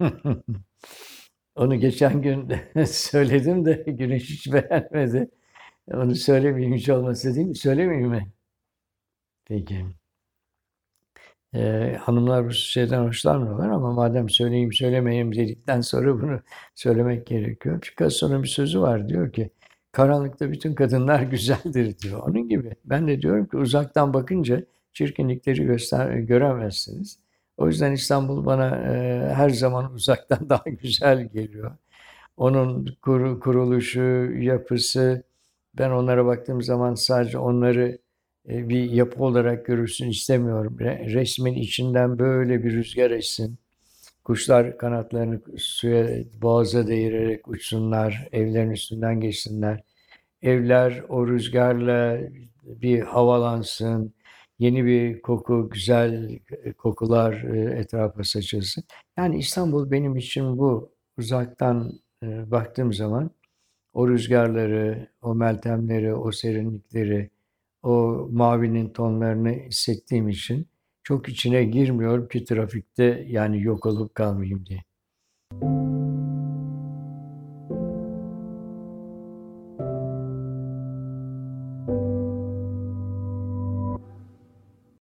Onu geçen gün söyledim de Güneş hiç beğenmedi. Onu söylemeyeyim hiç olmazsa değil mi? Söylemeyeyim mi? Peki. Eee, hanımlar bu şeyden hoşlanmıyorlar ama madem söyleyeyim söylemeyeyim dedikten sonra bunu söylemek gerekiyor. Picasso'nun bir sözü var diyor ki karanlıkta bütün kadınlar güzeldir diyor. Onun gibi ben de diyorum ki uzaktan bakınca çirkinlikleri göster göremezsiniz. O yüzden İstanbul bana eee, her zaman uzaktan daha güzel geliyor. Onun kuru, kuruluşu, yapısı, ben onlara baktığım zaman sadece onları e, bir yapı olarak görürsün istemiyorum. Re- resmin içinden böyle bir rüzgar essin. Kuşlar kanatlarını suya, boğaza değirerek uçsunlar, evlerin üstünden geçsinler. Evler o rüzgarla bir havalansın, yeni bir koku, güzel kokular e, etrafa saçılsın. Yani İstanbul benim için bu. Uzaktan e, baktığım zaman o rüzgarları, o meltemleri, o serinlikleri, o mavinin tonlarını hissettiğim için çok içine girmiyorum ki trafikte yani yok olup kalmayayım diye.